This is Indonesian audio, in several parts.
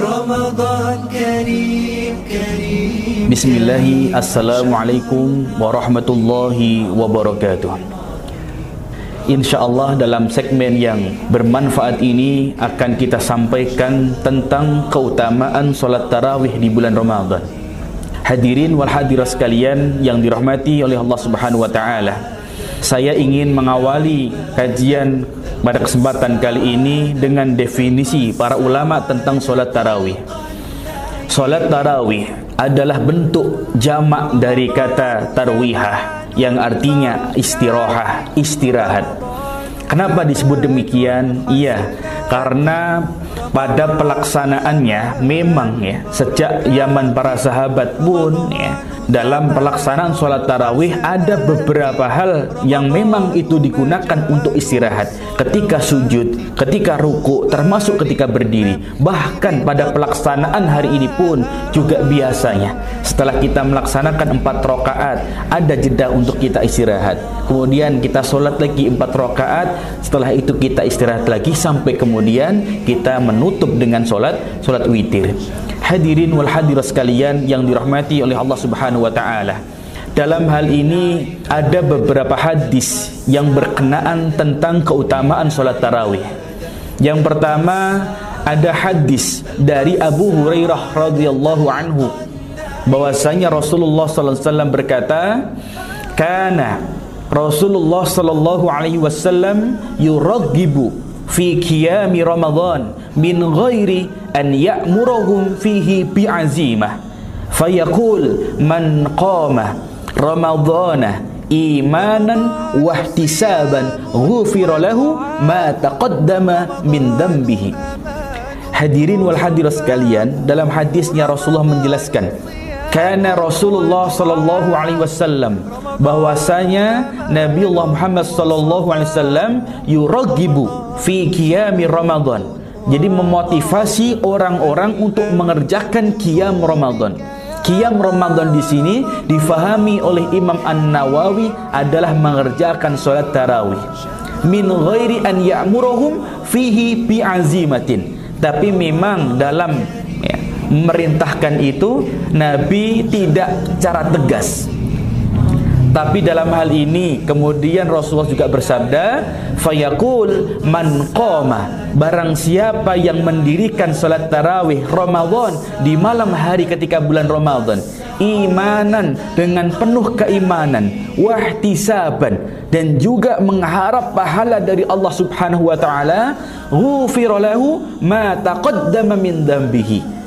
رمضان Assalamualaikum warahmatullahi wabarakatuh InsyaAllah Insya Allah dalam segmen yang bermanfaat ini akan kita sampaikan tentang keutamaan solat tarawih di bulan Ramadan. Hadirin wal hadirat sekalian yang dirahmati oleh Allah Subhanahu wa taala. Saya ingin mengawali kajian pada kesempatan kali ini dengan definisi para ulama tentang solat tarawih. Solat tarawih adalah bentuk jamak dari kata tarwihah yang artinya istirahah, istirahat. Kenapa disebut demikian? Iya, karena pada pelaksanaannya memang ya sejak zaman para sahabat pun ya dalam pelaksanaan sholat tarawih ada beberapa hal yang memang itu digunakan untuk istirahat. Ketika sujud, ketika ruku, termasuk ketika berdiri. Bahkan pada pelaksanaan hari ini pun juga biasanya setelah kita melaksanakan empat rakaat ada jeda untuk kita istirahat kemudian kita sholat lagi empat rakaat setelah itu kita istirahat lagi sampai kemudian kita menutup dengan sholat sholat witir hadirin wal hadirat sekalian yang dirahmati oleh Allah Subhanahu wa taala. Dalam hal ini ada beberapa hadis yang berkenaan tentang keutamaan salat tarawih. Yang pertama ada hadis dari Abu Hurairah radhiyallahu anhu bahwasanya Rasulullah wasallam berkata, "Kana Rasulullah sallallahu alaihi wasallam yuraghibu fi qiyami Ramadan min ghairi an ya'murahum fihi bi'azimah. Fayaqul man qama ramadhana imanan wahtisaban ghufira lahu ma taqaddama min dambihi Hadirin wal hadirat sekalian dalam hadisnya Rasulullah menjelaskan karena Rasulullah sallallahu alaihi wasallam bahwasanya Nabi Allah Muhammad sallallahu alaihi wasallam yuragibu fi qiyami Ramadan jadi memotivasi orang-orang untuk mengerjakan qiyam Ramadan. Qiyam Ramadan di sini difahami oleh Imam An-Nawawi adalah mengerjakan salat tarawih. Min ghairi an ya'muruhum fihi bi'azimatin. Tapi memang dalam merintahkan itu Nabi tidak cara tegas tapi dalam hal ini kemudian Rasulullah juga bersabda, "Fayaqul man qama" Barang siapa yang mendirikan salat tarawih Ramadan di malam hari ketika bulan Ramadan, imanan dengan penuh keimanan, wahtisaban dan juga mengharap pahala dari Allah Subhanahu wa taala, ghufira lahu ma taqaddama min dambihi.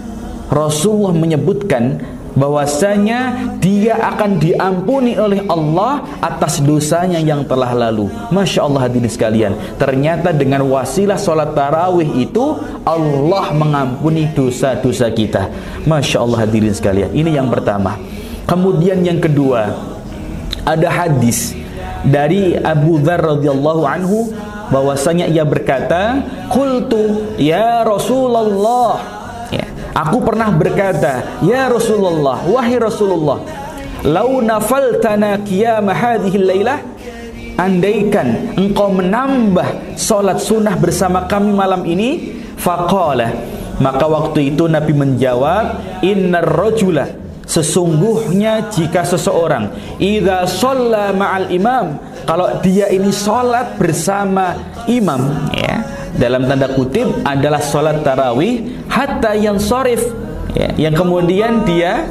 Rasulullah menyebutkan bahwasanya dia akan diampuni oleh Allah atas dosanya yang telah lalu. Masya Allah hadirin sekalian. Ternyata dengan wasilah sholat tarawih itu Allah mengampuni dosa-dosa kita. Masya Allah hadirin sekalian. Ini yang pertama. Kemudian yang kedua ada hadis dari Abu Dzar radhiyallahu anhu bahwasanya ia berkata, "Qultu ya Rasulullah" Aku pernah berkata, "Ya Rasulullah, wahai Rasulullah, lau nafaltana qiyam hadhihi lailah" Andaikan engkau menambah solat sunnah bersama kami malam ini Faqala. Maka waktu itu Nabi menjawab Innar rajula Sesungguhnya jika seseorang Iza sholla ma'al imam Kalau dia ini sholat bersama imam ya dalam tanda kutip adalah sholat tarawih hatta yang sorif ya, yang kemudian dia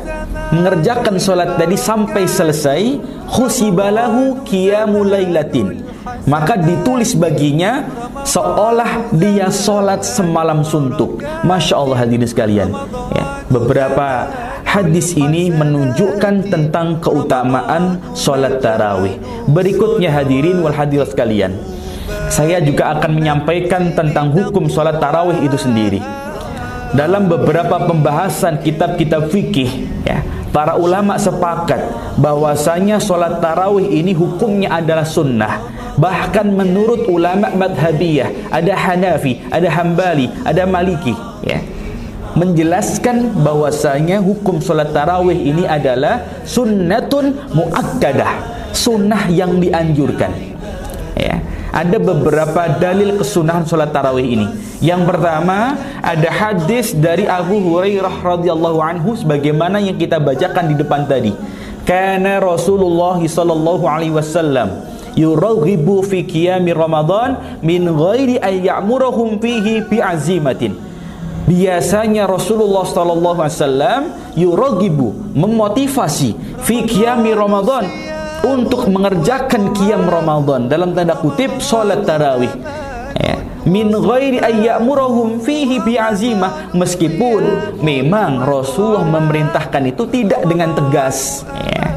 mengerjakan sholat tadi sampai selesai khusibalahu qiyamulailatin maka ditulis baginya seolah dia sholat semalam suntuk. Masya Allah hadirin sekalian. Ya, beberapa hadis ini menunjukkan tentang keutamaan sholat tarawih. Berikutnya hadirin wal hadirat sekalian saya juga akan menyampaikan tentang hukum sholat tarawih itu sendiri. Dalam beberapa pembahasan kitab-kitab fikih, ya, para ulama sepakat bahwasanya sholat tarawih ini hukumnya adalah sunnah. Bahkan menurut ulama madhabiyah, ada Hanafi, ada Hambali, ada Maliki, ya, menjelaskan bahwasanya hukum sholat tarawih ini adalah sunnatun muakkadah, sunnah yang dianjurkan. Ya ada beberapa dalil kesunahan sholat tarawih ini. Yang pertama ada hadis dari Abu Hurairah radhiyallahu anhu sebagaimana yang kita bacakan di depan tadi. Karena Rasulullah sallallahu alaihi wasallam yuraghibu fi qiyami Ramadan min ghairi ay ya'muruhum fihi bi azimatin. Biasanya Rasulullah sallallahu alaihi wasallam yuraghibu memotivasi fi qiyami Ramadan untuk mengerjakan qiyam Ramadan. Dalam tanda kutip salat tarawih. Ya. min ghairi ayyamurahum fihi bi'azimah meskipun memang Rasulullah memerintahkan itu tidak dengan tegas. Ya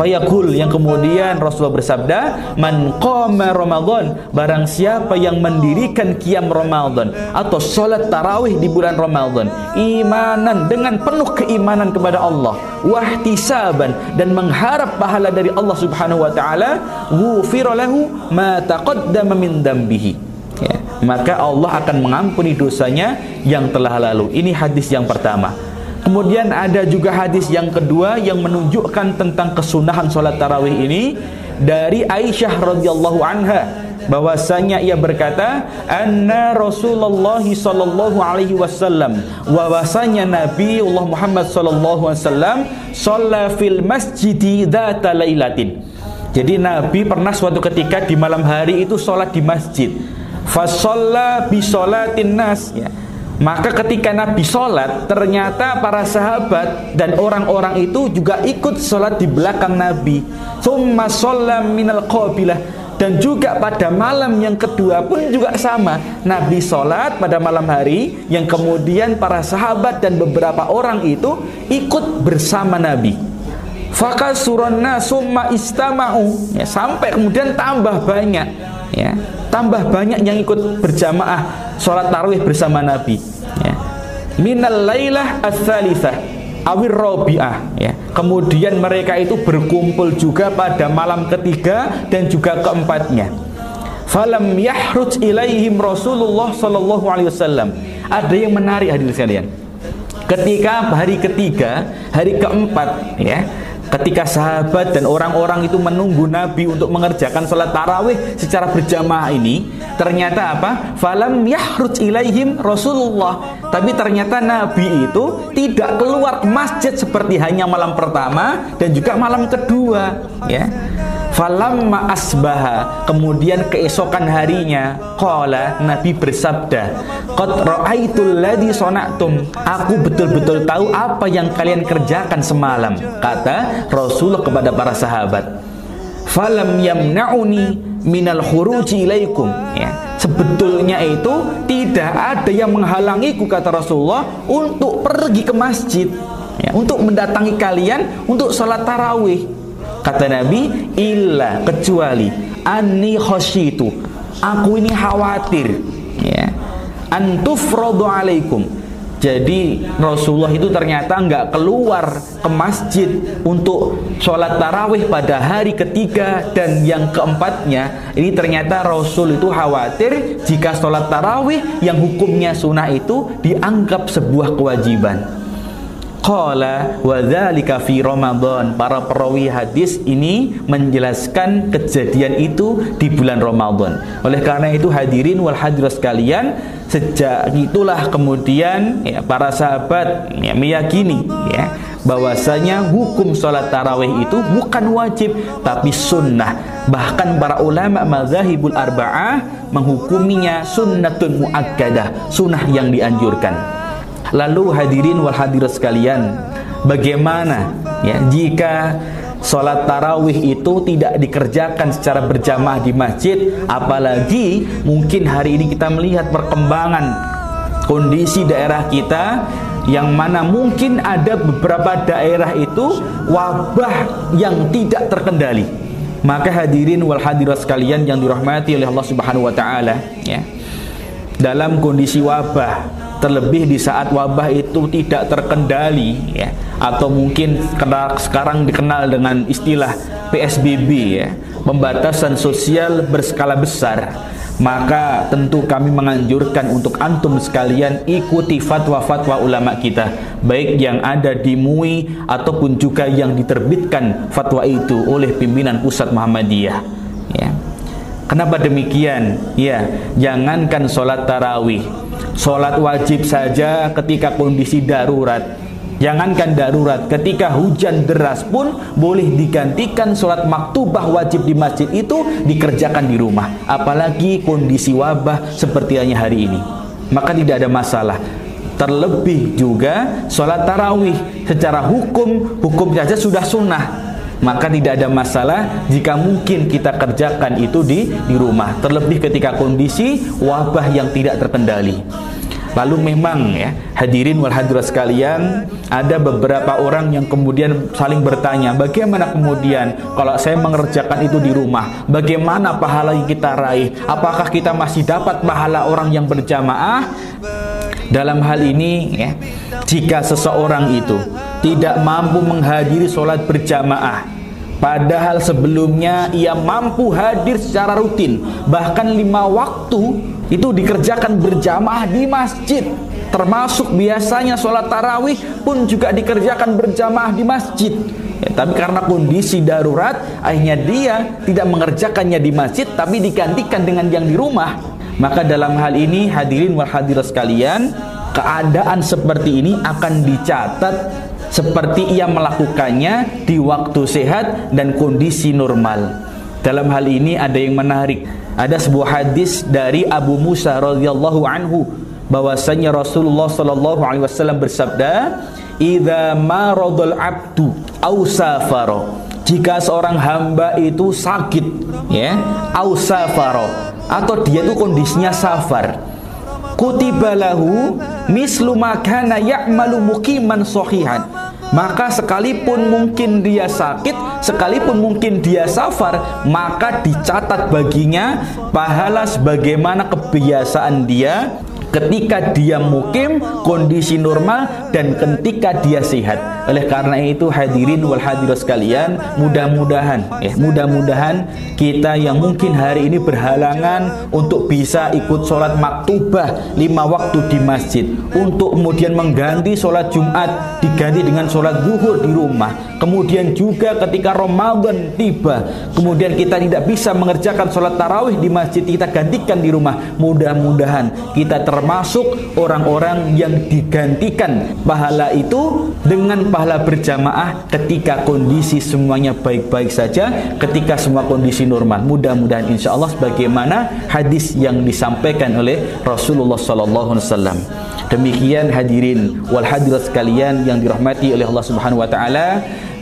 Fayaqul yang kemudian Rasulullah bersabda, "Man qama Ramadan, barang siapa yang mendirikan qiyam Ramadan atau salat tarawih di bulan Ramadan, imanan dengan penuh keimanan kepada Allah, wahtisaban dan mengharap pahala dari Allah Subhanahu wa taala, ghufira lahu ma taqaddama min dambihi." Ya, maka Allah akan mengampuni dosanya yang telah lalu. Ini hadis yang pertama. Kemudian ada juga hadis yang kedua yang menunjukkan tentang kesunahan sholat tarawih ini dari Aisyah radhiyallahu anha. Bahwasanya ia berkata anna Rasulullah sallallahu alaihi wasallam. Bahwasanya Nabi Allah Muhammad sallallahu alaihi wasallam shalla fil masjidi dzata lailatin. Jadi Nabi pernah suatu ketika di malam hari itu sholat di masjid. Fa shalla bi sholatin nas. Ya maka ketika Nabi sholat, ternyata para sahabat dan orang-orang itu juga ikut sholat di belakang Nabi. Summa sholam minal qabilah. Dan juga pada malam yang kedua pun juga sama. Nabi sholat pada malam hari yang kemudian para sahabat dan beberapa orang itu ikut bersama Nabi. Fakasuranna summa istama'u. Ya, sampai kemudian tambah banyak ya. Tambah banyak yang ikut berjamaah sholat tarawih bersama Nabi. Ya. minal lailah as-salisah awir robiah. Ya. kemudian mereka itu berkumpul juga pada malam ketiga dan juga keempatnya. Falam yahruj ilaihim Rasulullah sallallahu alaihi wasallam. Ada yang menarik hadirin sekalian. Ketika hari ketiga hari keempat ya ketika sahabat dan orang-orang itu menunggu Nabi untuk mengerjakan sholat tarawih secara berjamaah ini ternyata apa? falam yahruj ilaihim Rasulullah tapi ternyata Nabi itu tidak keluar ke masjid seperti hanya malam pertama dan juga malam kedua ya Falamma asbaha kemudian keesokan harinya qala Nabi bersabda qad raaitul ladzi sana'tum aku betul-betul tahu apa yang kalian kerjakan semalam kata Rasulullah kepada para sahabat. Falam yamna'uni minal khuruji ilaikum. Ya sebetulnya itu tidak ada yang menghalangiku kata Rasulullah untuk pergi ke masjid. Ya, untuk mendatangi kalian untuk salat tarawih Kata Nabi, illa kecuali anni khasyitu. Aku ini khawatir ya. Antufradu alaikum. Jadi Rasulullah itu ternyata nggak keluar ke masjid untuk sholat tarawih pada hari ketiga dan yang keempatnya ini ternyata Rasul itu khawatir jika sholat tarawih yang hukumnya sunnah itu dianggap sebuah kewajiban. Qala wa dzalika fi Ramadan. Para perawi hadis ini menjelaskan kejadian itu di bulan Ramadan. Oleh karena itu hadirin wal hadirat sekalian, sejak itulah kemudian ya, para sahabat ya, meyakini ya bahwasanya hukum sholat tarawih itu bukan wajib tapi sunnah bahkan para ulama mazhabul arba'ah menghukuminya sunnatun muakkadah sunnah yang dianjurkan Lalu hadirin wal hadirat sekalian, bagaimana ya jika sholat tarawih itu tidak dikerjakan secara berjamaah di masjid, apalagi mungkin hari ini kita melihat perkembangan kondisi daerah kita yang mana mungkin ada beberapa daerah itu wabah yang tidak terkendali. Maka hadirin wal hadirat sekalian yang dirahmati oleh Allah Subhanahu wa taala, ya. Dalam kondisi wabah terlebih di saat wabah itu tidak terkendali ya atau mungkin sekarang dikenal dengan istilah PSBB ya pembatasan sosial berskala besar maka tentu kami menganjurkan untuk antum sekalian ikuti fatwa-fatwa ulama kita baik yang ada di MUI ataupun juga yang diterbitkan fatwa itu oleh pimpinan pusat Muhammadiyah ya Kenapa demikian? Ya, jangankan sholat tarawih, sholat wajib saja ketika kondisi darurat. Jangankan darurat, ketika hujan deras pun boleh digantikan sholat maktubah wajib di masjid itu dikerjakan di rumah. Apalagi kondisi wabah seperti hanya hari ini. Maka tidak ada masalah. Terlebih juga sholat tarawih secara hukum, hukum saja sudah sunnah maka tidak ada masalah jika mungkin kita kerjakan itu di di rumah. Terlebih ketika kondisi wabah yang tidak terkendali Lalu memang ya hadirin wal hadirat sekalian ada beberapa orang yang kemudian saling bertanya bagaimana kemudian kalau saya mengerjakan itu di rumah? Bagaimana pahala yang kita raih? Apakah kita masih dapat pahala orang yang berjamaah? Dalam hal ini ya jika seseorang itu tidak mampu menghadiri sholat berjamaah padahal sebelumnya ia mampu hadir secara rutin. Bahkan lima waktu itu dikerjakan berjamaah di masjid. Termasuk biasanya sholat tarawih pun juga dikerjakan berjamaah di masjid. Ya, tapi karena kondisi darurat akhirnya dia tidak mengerjakannya di masjid tapi digantikan dengan yang di rumah. Maka dalam hal ini hadirin wal hadirat sekalian keadaan seperti ini akan dicatat seperti ia melakukannya di waktu sehat dan kondisi normal. Dalam hal ini ada yang menarik. Ada sebuah hadis dari Abu Musa radhiyallahu anhu bahwasanya Rasulullah sallallahu alaihi wasallam bersabda, "Idza maradul 'abdu safara." Jika seorang hamba itu sakit, ya, safara atau dia itu kondisinya safar, kutibalahu mislu makana ya'malu maka sekalipun mungkin dia sakit, sekalipun mungkin dia safar, maka dicatat baginya pahala sebagaimana kebiasaan dia ketika dia mukim kondisi normal dan ketika dia sehat. Oleh karena itu hadirin wal hadirat sekalian mudah-mudahan ya mudah-mudahan kita yang mungkin hari ini berhalangan untuk bisa ikut sholat maktubah lima waktu di masjid. Untuk kemudian mengganti sholat Jumat diganti dengan sholat zuhur di rumah. Kemudian juga ketika Ramadan tiba kemudian kita tidak bisa mengerjakan sholat tarawih di masjid kita gantikan di rumah. Mudah-mudahan kita ter termasuk orang-orang yang digantikan pahala itu dengan pahala berjamaah ketika kondisi semuanya baik-baik saja ketika semua kondisi normal. Mudah-mudahan insya Allah sebagaimana hadis yang disampaikan oleh Rasulullah Sallallahu Alaihi Wasallam. Demikian hadirin wal hadirat sekalian yang dirahmati oleh Allah Subhanahu Wa Taala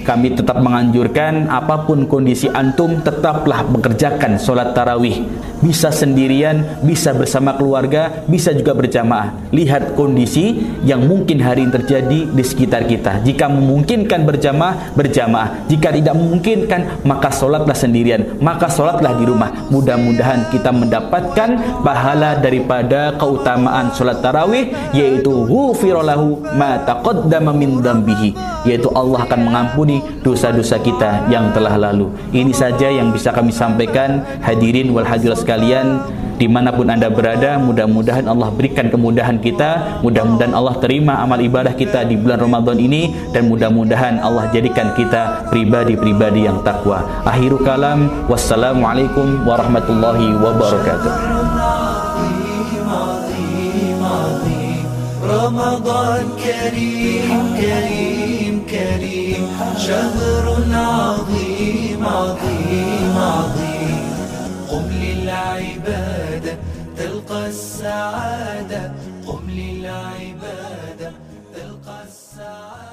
kami tetap menganjurkan apa pun kondisi antum tetaplah mengerjakan solat tarawih. Bisa sendirian, bisa bersama keluarga, bisa juga berjamaah. Lihat kondisi yang mungkin hari ini terjadi di sekitar kita. Jika memungkinkan berjamaah, berjamaah. Jika tidak memungkinkan, maka solatlah sendirian maka solatlah di rumah. Mudah-mudahan kita mendapatkan pahala daripada keutamaan solat tarawih yaitu hufirolahu ma taqaddama min dambihi yaitu Allah akan mengampuni dosa-dosa kita yang telah lalu. Ini saja yang bisa kami sampaikan hadirin wal hadirat sekalian dimanapun anda berada mudah-mudahan Allah berikan kemudahan kita mudah-mudahan Allah terima amal ibadah kita di bulan Ramadan ini dan mudah-mudahan Allah jadikan kita pribadi-pribadi yang takwa akhiru kalam wassalamualaikum warahmatullahi wabarakatuh رمضان كريم كريم كريم شهر عظيم عظيم عظيم. قم للعبادة تلقى السعادة. قم للعبادة تلقى السعادة.